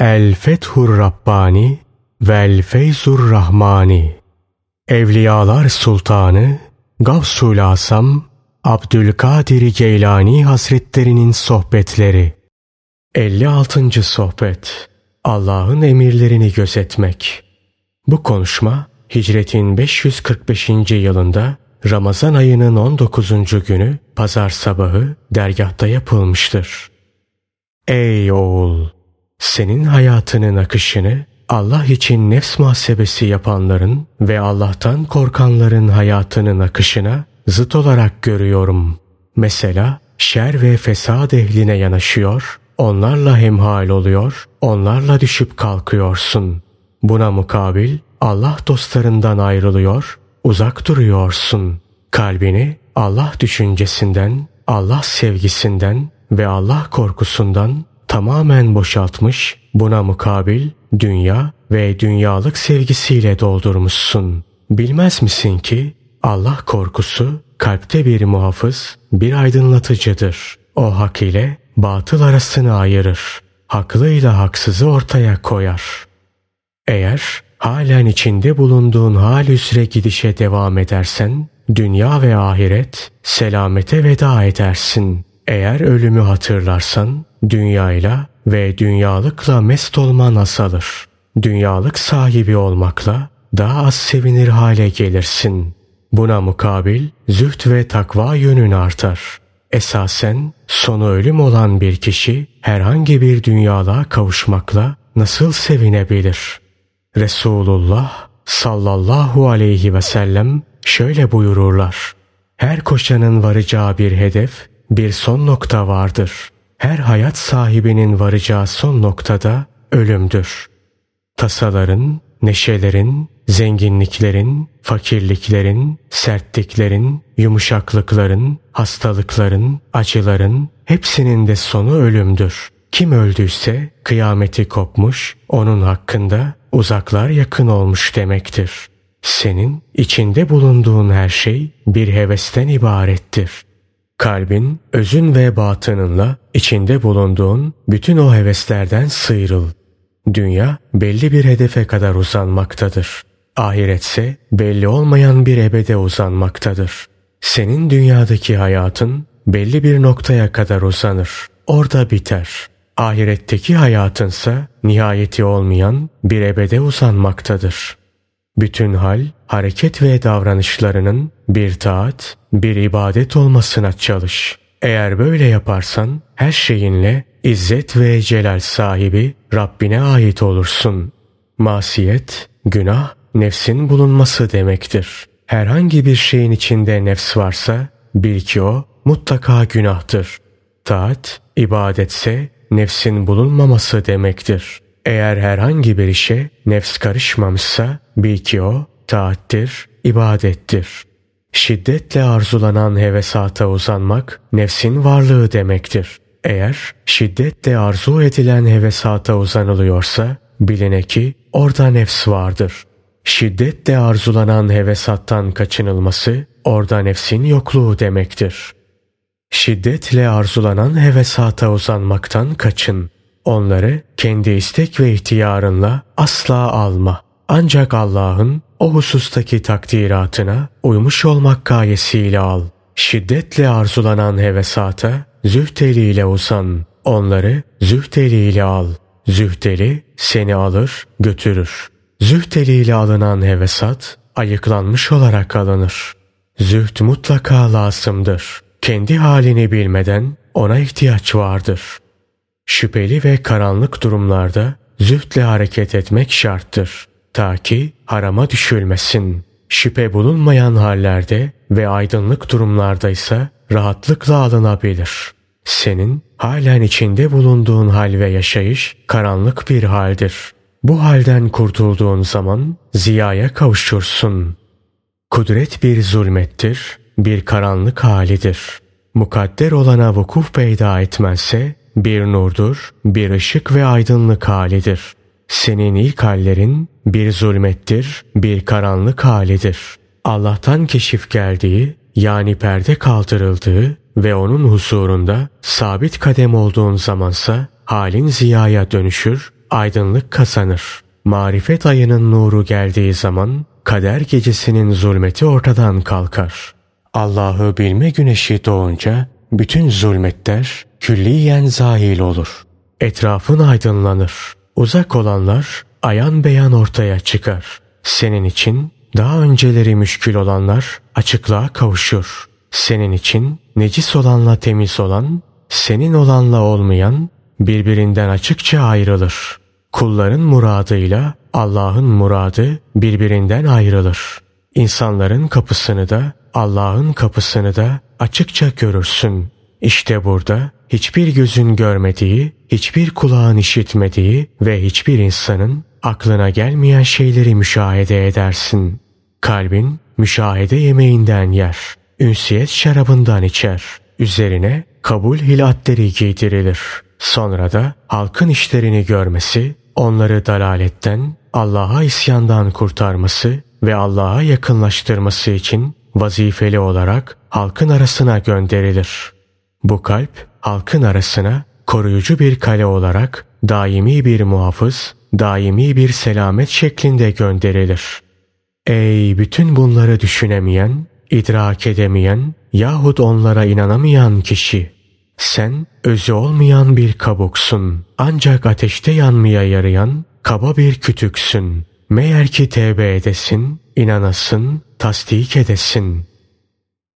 El Fethur Rabbani Vel Feyzur Rahmani Evliyalar Sultanı Gavsul Asam Abdülkadir Geylani Hazretlerinin Sohbetleri 56. Sohbet Allah'ın emirlerini gözetmek Bu konuşma Hicretin 545. yılında Ramazan ayının 19. günü pazar sabahı dergahta yapılmıştır. Ey oğul! Senin hayatının akışını Allah için nefs muhasebesi yapanların ve Allah'tan korkanların hayatının akışına zıt olarak görüyorum. Mesela şer ve fesad ehline yanaşıyor, onlarla hemhal oluyor, onlarla düşüp kalkıyorsun. Buna mukabil Allah dostlarından ayrılıyor, uzak duruyorsun. Kalbini Allah düşüncesinden, Allah sevgisinden ve Allah korkusundan tamamen boşaltmış, buna mukabil dünya ve dünyalık sevgisiyle doldurmuşsun. Bilmez misin ki Allah korkusu kalpte bir muhafız, bir aydınlatıcıdır. O hak ile batıl arasını ayırır. Haklıyla haksızı ortaya koyar. Eğer halen içinde bulunduğun hal üzere gidişe devam edersen, dünya ve ahiret selamete veda edersin. Eğer ölümü hatırlarsan, dünyayla ve dünyalıkla mest olman asalır. Dünyalık sahibi olmakla daha az sevinir hale gelirsin. Buna mukabil züht ve takva yönün artar. Esasen sonu ölüm olan bir kişi herhangi bir dünyalığa kavuşmakla nasıl sevinebilir? Resulullah sallallahu aleyhi ve sellem şöyle buyururlar. Her koşanın varacağı bir hedef, bir son nokta vardır. Her hayat sahibinin varacağı son noktada ölümdür. Tasaların, neşelerin, zenginliklerin, fakirliklerin, sertliklerin, yumuşaklıkların, hastalıkların, acıların hepsinin de sonu ölümdür. Kim öldüyse kıyameti kopmuş, onun hakkında uzaklar yakın olmuş demektir. Senin içinde bulunduğun her şey bir hevesten ibarettir. Kalbin, özün ve batınınla içinde bulunduğun bütün o heveslerden sıyrıl. Dünya belli bir hedefe kadar uzanmaktadır. Ahiretse belli olmayan bir ebede uzanmaktadır. Senin dünyadaki hayatın belli bir noktaya kadar uzanır. Orada biter. Ahiretteki hayatınsa nihayeti olmayan bir ebede uzanmaktadır. Bütün hal, hareket ve davranışlarının bir taat, bir ibadet olmasına çalış. Eğer böyle yaparsan her şeyinle izzet ve celal sahibi Rabbine ait olursun. Masiyet, günah, nefsin bulunması demektir. Herhangi bir şeyin içinde nefs varsa bil ki o mutlaka günahtır. Taat, ibadetse nefsin bulunmaması demektir. Eğer herhangi bir işe nefs karışmamışsa bil ki o taattir, ibadettir. Şiddetle arzulanan hevesata uzanmak nefsin varlığı demektir. Eğer şiddetle arzu edilen hevesata uzanılıyorsa biline ki orada nefs vardır. Şiddetle arzulanan hevesattan kaçınılması orada nefsin yokluğu demektir. Şiddetle arzulanan hevesata uzanmaktan kaçın. Onları kendi istek ve ihtiyarınla asla alma. Ancak Allah'ın o husustaki takdiratına uymuş olmak gayesiyle al. Şiddetle arzulanan hevesata zühteliyle uzan. Onları zühteliyle al. Zühteli seni alır götürür. Zühteliyle alınan hevesat ayıklanmış olarak alınır. Züht mutlaka lazımdır. Kendi halini bilmeden ona ihtiyaç vardır. Şüpheli ve karanlık durumlarda zühtle hareket etmek şarttır. Ta ki harama düşülmesin. Şüphe bulunmayan hallerde ve aydınlık durumlarda ise rahatlıkla alınabilir. Senin halen içinde bulunduğun hal ve yaşayış karanlık bir haldir. Bu halden kurtulduğun zaman ziyaya kavuşursun. Kudret bir zulmettir, bir karanlık halidir. Mukadder olana vukuf peyda etmezse bir nurdur, bir ışık ve aydınlık halidir. Senin ilk hallerin bir zulmettir, bir karanlık halidir. Allah'tan keşif geldiği yani perde kaldırıldığı ve onun huzurunda sabit kadem olduğun zamansa halin ziyaya dönüşür, aydınlık kazanır. Marifet ayının nuru geldiği zaman kader gecesinin zulmeti ortadan kalkar. Allah'ı bilme güneşi doğunca bütün zulmetler külliyen zahil olur. Etrafın aydınlanır. Uzak olanlar ayan beyan ortaya çıkar. Senin için daha önceleri müşkül olanlar açıklığa kavuşur. Senin için necis olanla temiz olan, senin olanla olmayan birbirinden açıkça ayrılır. Kulların muradıyla Allah'ın muradı birbirinden ayrılır. İnsanların kapısını da Allah'ın kapısını da açıkça görürsün. İşte burada hiçbir gözün görmediği, hiçbir kulağın işitmediği ve hiçbir insanın aklına gelmeyen şeyleri müşahede edersin. Kalbin müşahede yemeğinden yer, ünsiyet şarabından içer. Üzerine kabul hilatleri giydirilir. Sonra da halkın işlerini görmesi, onları dalaletten, Allah'a isyandan kurtarması ve Allah'a yakınlaştırması için vazifeli olarak halkın arasına gönderilir. Bu kalp halkın arasına koruyucu bir kale olarak daimi bir muhafız, daimi bir selamet şeklinde gönderilir. Ey bütün bunları düşünemeyen, idrak edemeyen yahut onlara inanamayan kişi! Sen özü olmayan bir kabuksun. Ancak ateşte yanmaya yarayan kaba bir kütüksün. Meğer ki tevbe edesin, inanasın, tasdik edesin.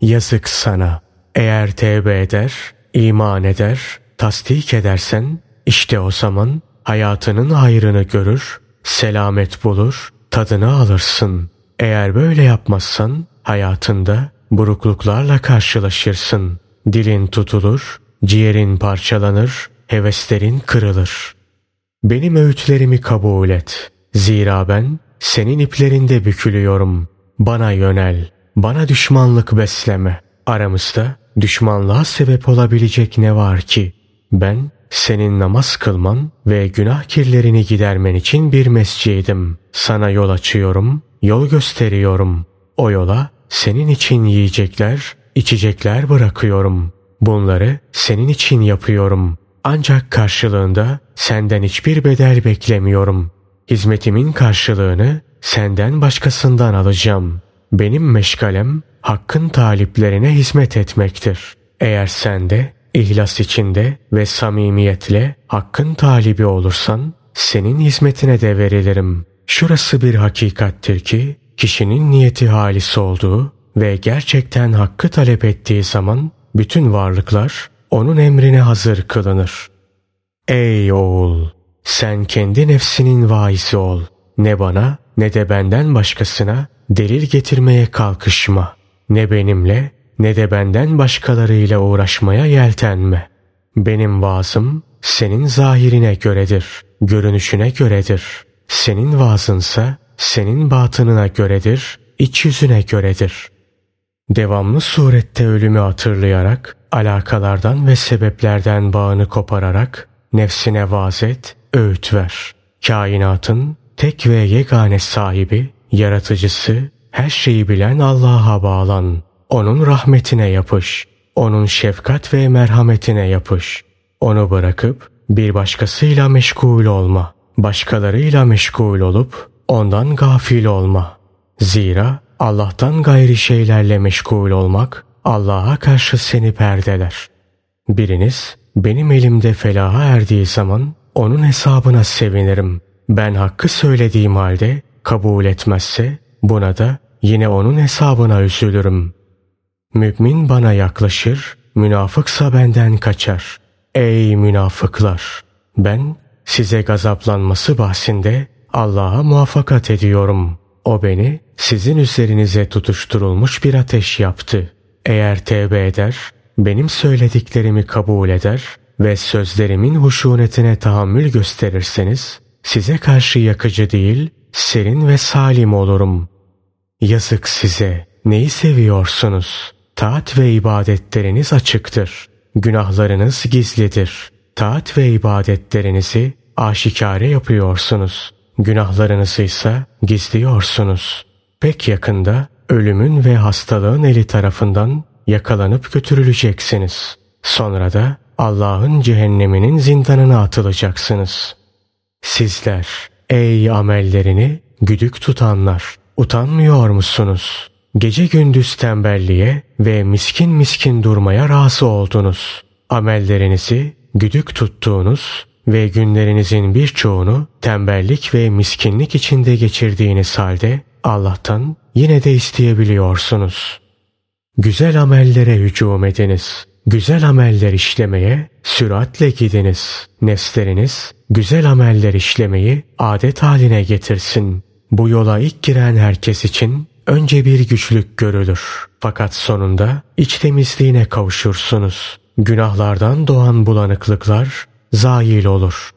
Yazık sana. Eğer tevbe eder, iman eder, tasdik edersen, işte o zaman hayatının hayrını görür, selamet bulur, tadını alırsın. Eğer böyle yapmazsan, hayatında burukluklarla karşılaşırsın. Dilin tutulur, ciğerin parçalanır, heveslerin kırılır. Benim öğütlerimi kabul et. Zira ben senin iplerinde bükülüyorum. Bana yönel, bana düşmanlık besleme. Aramızda düşmanlığa sebep olabilecek ne var ki? Ben senin namaz kılman ve günah kirlerini gidermen için bir mescidim. Sana yol açıyorum, yol gösteriyorum. O yola senin için yiyecekler, içecekler bırakıyorum. Bunları senin için yapıyorum. Ancak karşılığında senden hiçbir bedel beklemiyorum. Hizmetimin karşılığını senden başkasından alacağım. Benim meşgalem hakkın taliplerine hizmet etmektir. Eğer sen de ihlas içinde ve samimiyetle hakkın talibi olursan senin hizmetine de verilirim. Şurası bir hakikattir ki kişinin niyeti halis olduğu ve gerçekten hakkı talep ettiği zaman bütün varlıklar onun emrine hazır kılınır. Ey oğul! Sen kendi nefsinin vaisi ol. Ne bana ne de benden başkasına delil getirmeye kalkışma. Ne benimle ne de benden başkalarıyla uğraşmaya yeltenme. Benim vaazım senin zahirine göredir, görünüşüne göredir. Senin vaazınsa senin batınına göredir, iç yüzüne göredir. Devamlı surette ölümü hatırlayarak, alakalardan ve sebeplerden bağını kopararak, nefsine vaaz et, öğüt ver. Kainatın tek ve yegane sahibi, yaratıcısı, her şeyi bilen Allah'a bağlan. Onun rahmetine yapış. Onun şefkat ve merhametine yapış. Onu bırakıp bir başkasıyla meşgul olma. Başkalarıyla meşgul olup ondan gafil olma. Zira Allah'tan gayri şeylerle meşgul olmak Allah'a karşı seni perdeler. Biriniz benim elimde felaha erdiği zaman onun hesabına sevinirim. Ben hakkı söylediğim halde kabul etmezse buna da yine onun hesabına üzülürüm. Mümin bana yaklaşır, münafıksa benden kaçar. Ey münafıklar! Ben size gazaplanması bahsinde Allah'a muvaffakat ediyorum. O beni sizin üzerinize tutuşturulmuş bir ateş yaptı. Eğer tevbe eder, benim söylediklerimi kabul eder ve sözlerimin huşunetine tahammül gösterirseniz, size karşı yakıcı değil, serin ve salim olurum. Yazık size, neyi seviyorsunuz? Taat ve ibadetleriniz açıktır. Günahlarınız gizlidir. Taat ve ibadetlerinizi aşikare yapıyorsunuz. Günahlarınızı ise gizliyorsunuz. Pek yakında ölümün ve hastalığın eli tarafından yakalanıp götürüleceksiniz. Sonra da Allah'ın cehenneminin zindanına atılacaksınız. Sizler ey amellerini güdük tutanlar utanmıyor musunuz? Gece gündüz tembelliğe ve miskin miskin durmaya razı oldunuz. Amellerinizi güdük tuttuğunuz ve günlerinizin birçoğunu tembellik ve miskinlik içinde geçirdiğiniz halde Allah'tan yine de isteyebiliyorsunuz. Güzel amellere hücum ediniz. Güzel ameller işlemeye süratle gidiniz. Nefsleriniz güzel ameller işlemeyi adet haline getirsin. Bu yola ilk giren herkes için önce bir güçlük görülür. Fakat sonunda iç temizliğine kavuşursunuz. Günahlardan doğan bulanıklıklar zail olur.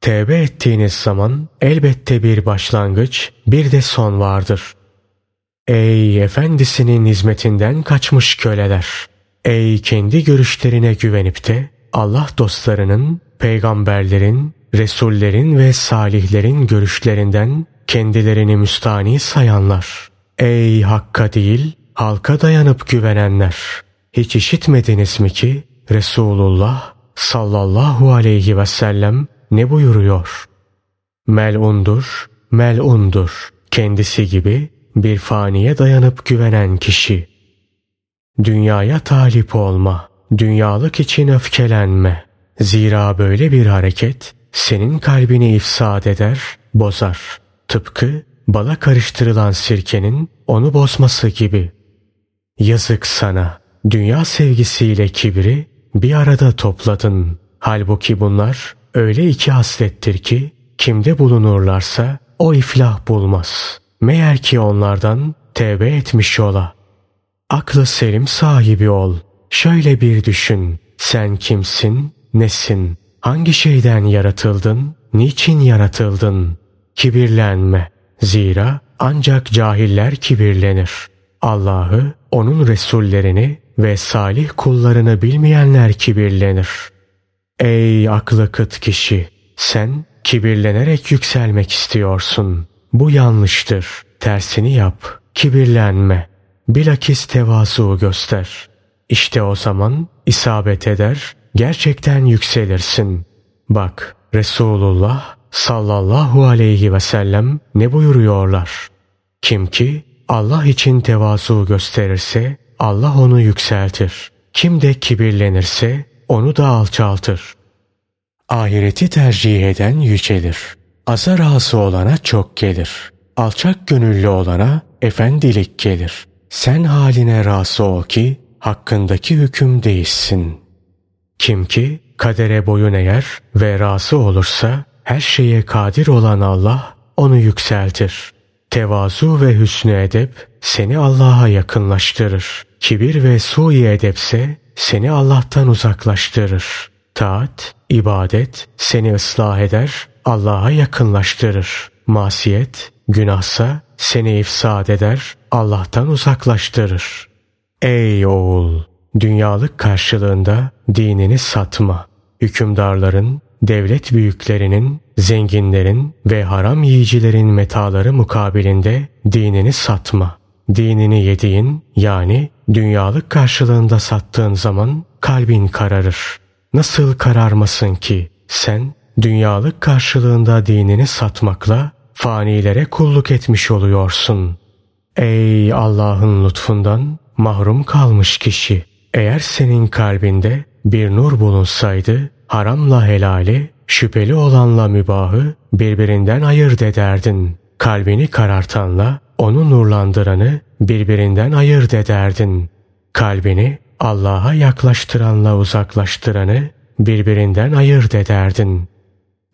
Tevbe ettiğiniz zaman elbette bir başlangıç, bir de son vardır. Ey efendisinin hizmetinden kaçmış köleler! Ey kendi görüşlerine güvenip de Allah dostlarının, peygamberlerin, resullerin ve salihlerin görüşlerinden kendilerini müstani sayanlar! Ey Hakk'a değil, halka dayanıp güvenenler! Hiç işitmediniz mi ki Resulullah sallallahu aleyhi ve sellem ne buyuruyor? Melundur, melundur. Kendisi gibi bir faniye dayanıp güvenen kişi. Dünyaya talip olma, dünyalık için öfkelenme. Zira böyle bir hareket senin kalbini ifsad eder, bozar. Tıpkı bala karıştırılan sirkenin onu bozması gibi. Yazık sana, dünya sevgisiyle kibri bir arada topladın. Halbuki bunlar öyle iki haslettir ki kimde bulunurlarsa o iflah bulmaz. Meğer ki onlardan tevbe etmiş ola. Aklı selim sahibi ol. Şöyle bir düşün. Sen kimsin, nesin? Hangi şeyden yaratıldın? Niçin yaratıldın? Kibirlenme. Zira ancak cahiller kibirlenir. Allah'ı, onun Resullerini ve salih kullarını bilmeyenler kibirlenir. Ey aklı kıt kişi! Sen kibirlenerek yükselmek istiyorsun. Bu yanlıştır. Tersini yap. Kibirlenme. Bilakis tevazu göster. İşte o zaman isabet eder, gerçekten yükselirsin. Bak Resulullah sallallahu aleyhi ve sellem ne buyuruyorlar? Kim ki Allah için tevazu gösterirse Allah onu yükseltir. Kim de kibirlenirse onu da alçaltır. Ahireti tercih eden yücelir. Aza razı olana çok gelir. Alçak gönüllü olana efendilik gelir. Sen haline razı ol ki hakkındaki hüküm değişsin. Kim ki kadere boyun eğer ve razı olursa her şeye kadir olan Allah onu yükseltir. Tevazu ve hüsnü edep seni Allah'a yakınlaştırır. Kibir ve sui edepse seni Allah'tan uzaklaştırır. Taat, ibadet seni ıslah eder, Allah'a yakınlaştırır. Masiyet, günahsa seni ifsad eder, Allah'tan uzaklaştırır. Ey oğul! Dünyalık karşılığında dinini satma. Hükümdarların, devlet büyüklerinin, zenginlerin ve haram yiyicilerin metaları mukabilinde dinini satma. Dinini yediğin yani dünyalık karşılığında sattığın zaman kalbin kararır. Nasıl kararmasın ki sen dünyalık karşılığında dinini satmakla fanilere kulluk etmiş oluyorsun. Ey Allah'ın lütfundan mahrum kalmış kişi! Eğer senin kalbinde bir nur bulunsaydı haramla helali, şüpheli olanla mübahı birbirinden ayırt ederdin. Kalbini karartanla onu nurlandıranı birbirinden ayırt ederdin. Kalbini Allah'a yaklaştıranla uzaklaştıranı birbirinden ayırt ederdin.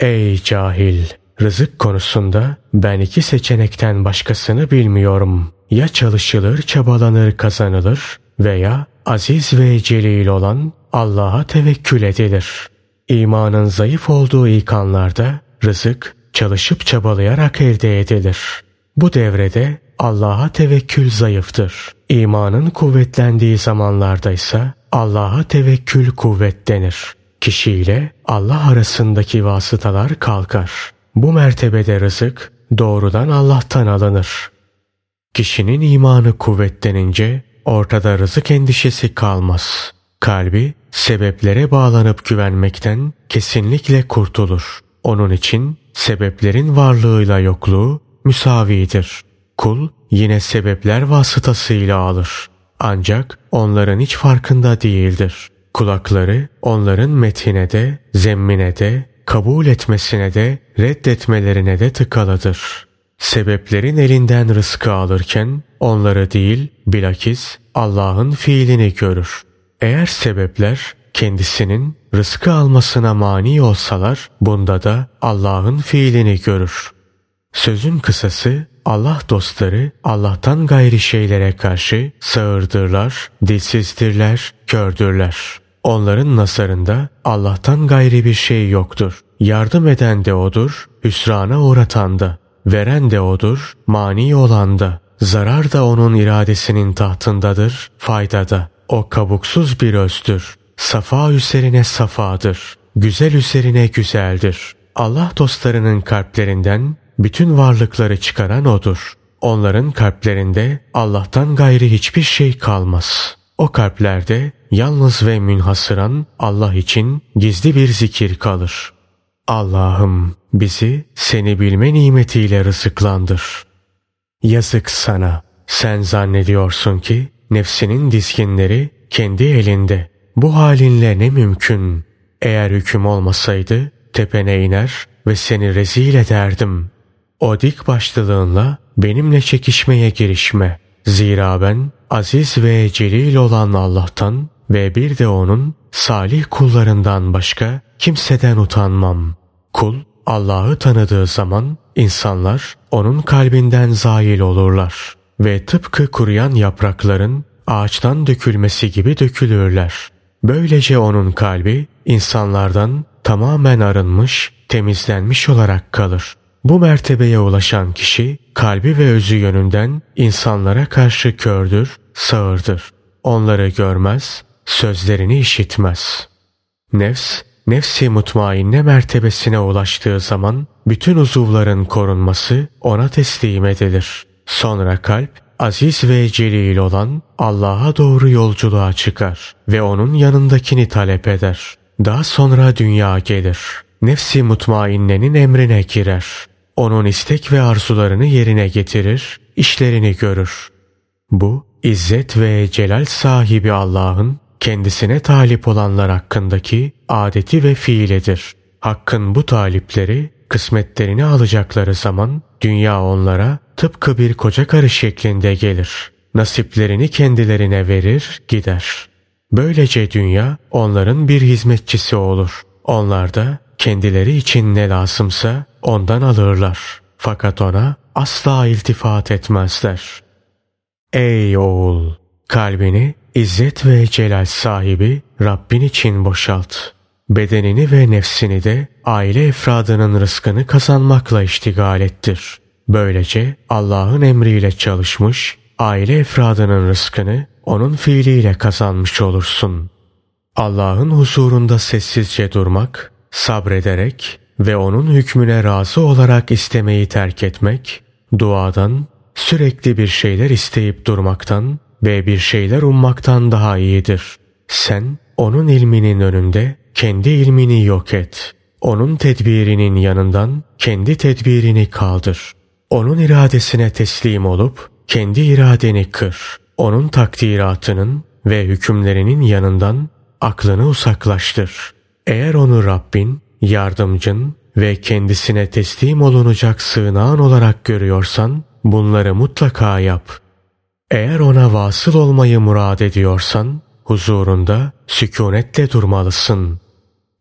Ey cahil! Rızık konusunda ben iki seçenekten başkasını bilmiyorum. Ya çalışılır, çabalanır, kazanılır veya aziz ve celil olan Allah'a tevekkül edilir. İmanın zayıf olduğu ilk anlarda rızık çalışıp çabalayarak elde edilir. Bu devrede Allah'a tevekkül zayıftır. İmanın kuvvetlendiği zamanlarda ise Allah'a tevekkül kuvvetlenir. Kişi ile Allah arasındaki vasıtalar kalkar. Bu mertebede rızık doğrudan Allah'tan alınır. Kişinin imanı kuvvetlenince ortada rızık endişesi kalmaz. Kalbi sebeplere bağlanıp güvenmekten kesinlikle kurtulur. Onun için sebeplerin varlığıyla yokluğu müsavidir. Kul yine sebepler vasıtasıyla alır. Ancak onların hiç farkında değildir. Kulakları onların metine de, zemmine de, kabul etmesine de, reddetmelerine de tıkalıdır. Sebeplerin elinden rızkı alırken onları değil bilakis Allah'ın fiilini görür. Eğer sebepler kendisinin rızkı almasına mani olsalar bunda da Allah'ın fiilini görür. Sözün kısası Allah dostları Allah'tan gayri şeylere karşı sağırdırlar, dilsizdirler, kördürler. Onların nazarında Allah'tan gayri bir şey yoktur. Yardım eden de O'dur, hüsrana uğratan da. Veren de O'dur, mani olan da. Zarar da O'nun iradesinin tahtındadır, fayda da. O kabuksuz bir özdür. Safa üzerine safadır. Güzel üzerine güzeldir. Allah dostlarının kalplerinden bütün varlıkları çıkaran O'dur. Onların kalplerinde Allah'tan gayri hiçbir şey kalmaz. O kalplerde yalnız ve münhasıran Allah için gizli bir zikir kalır. Allah'ım bizi seni bilme nimetiyle rızıklandır. Yazık sana. Sen zannediyorsun ki nefsinin dizginleri kendi elinde. Bu halinle ne mümkün. Eğer hüküm olmasaydı tepene iner ve seni rezil ederdim. O dik başlılığınla benimle çekişmeye girişme. Zira ben aziz ve celil olan Allah'tan ve bir de onun salih kullarından başka kimseden utanmam. Kul Allah'ı tanıdığı zaman insanlar onun kalbinden zail olurlar ve tıpkı kuruyan yaprakların ağaçtan dökülmesi gibi dökülürler. Böylece onun kalbi insanlardan tamamen arınmış, temizlenmiş olarak kalır. Bu mertebeye ulaşan kişi kalbi ve özü yönünden insanlara karşı kördür, sağırdır. Onları görmez, sözlerini işitmez. Nefs, nefsi mutmainne mertebesine ulaştığı zaman bütün uzuvların korunması ona teslim edilir. Sonra kalp aziz ve celil olan Allah'a doğru yolculuğa çıkar ve onun yanındakini talep eder. Daha sonra dünya gelir. Nefsi mutmainnenin emrine girer. Onun istek ve arzularını yerine getirir, işlerini görür. Bu, İzzet ve celal sahibi Allah'ın kendisine talip olanlar hakkındaki adeti ve fiilidir. Hakkın bu talipleri kısmetlerini alacakları zaman dünya onlara tıpkı bir koca karı şeklinde gelir. Nasiplerini kendilerine verir, gider. Böylece dünya onların bir hizmetçisi olur. Onlar da kendileri için ne lazımsa ondan alırlar. Fakat ona asla iltifat etmezler. Ey oğul! Kalbini İzzet ve celal sahibi Rabbin için boşalt. Bedenini ve nefsini de aile efradının rızkını kazanmakla iştigal ettir. Böylece Allah'ın emriyle çalışmış, aile efradının rızkını onun fiiliyle kazanmış olursun. Allah'ın huzurunda sessizce durmak, sabrederek ve onun hükmüne razı olarak istemeyi terk etmek, duadan, sürekli bir şeyler isteyip durmaktan ve bir şeyler ummaktan daha iyidir. Sen onun ilminin önünde kendi ilmini yok et. Onun tedbirinin yanından kendi tedbirini kaldır. Onun iradesine teslim olup kendi iradeni kır. Onun takdiratının ve hükümlerinin yanından aklını uzaklaştır. Eğer onu Rabbin, yardımcın ve kendisine teslim olunacak sığınağın olarak görüyorsan bunları mutlaka yap.'' Eğer ona vasıl olmayı murad ediyorsan, huzurunda sükunetle durmalısın.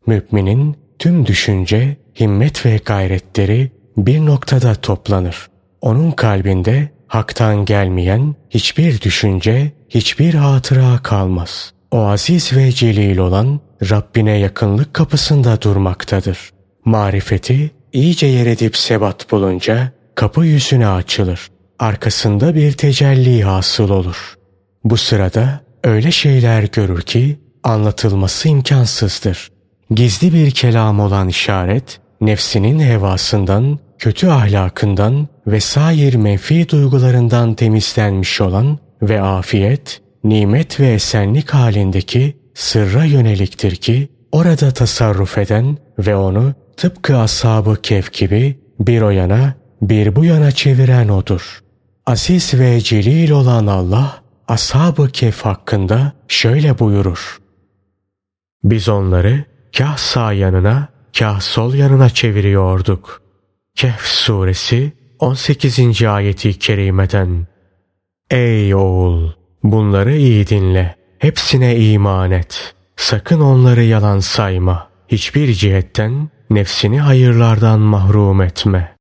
Müminin tüm düşünce, himmet ve gayretleri bir noktada toplanır. Onun kalbinde haktan gelmeyen hiçbir düşünce, hiçbir hatıra kalmaz. O aziz ve celil olan Rabbine yakınlık kapısında durmaktadır. Marifeti iyice yer edip sebat bulunca kapı yüzüne açılır arkasında bir tecelli hasıl olur. Bu sırada öyle şeyler görür ki anlatılması imkansızdır. Gizli bir kelam olan işaret, nefsinin hevasından, kötü ahlakından ve sair menfi duygularından temizlenmiş olan ve afiyet, nimet ve esenlik halindeki sırra yöneliktir ki orada tasarruf eden ve onu tıpkı ashab kef gibi bir o yana bir bu yana çeviren odur. Aziz ve celil olan Allah ashab kef hakkında şöyle buyurur. Biz onları kah sağ yanına kah sol yanına çeviriyorduk. Kehf suresi 18. ayeti kerimeden. Ey oğul! Bunları iyi dinle. Hepsine iman et. Sakın onları yalan sayma. Hiçbir cihetten nefsini hayırlardan mahrum etme.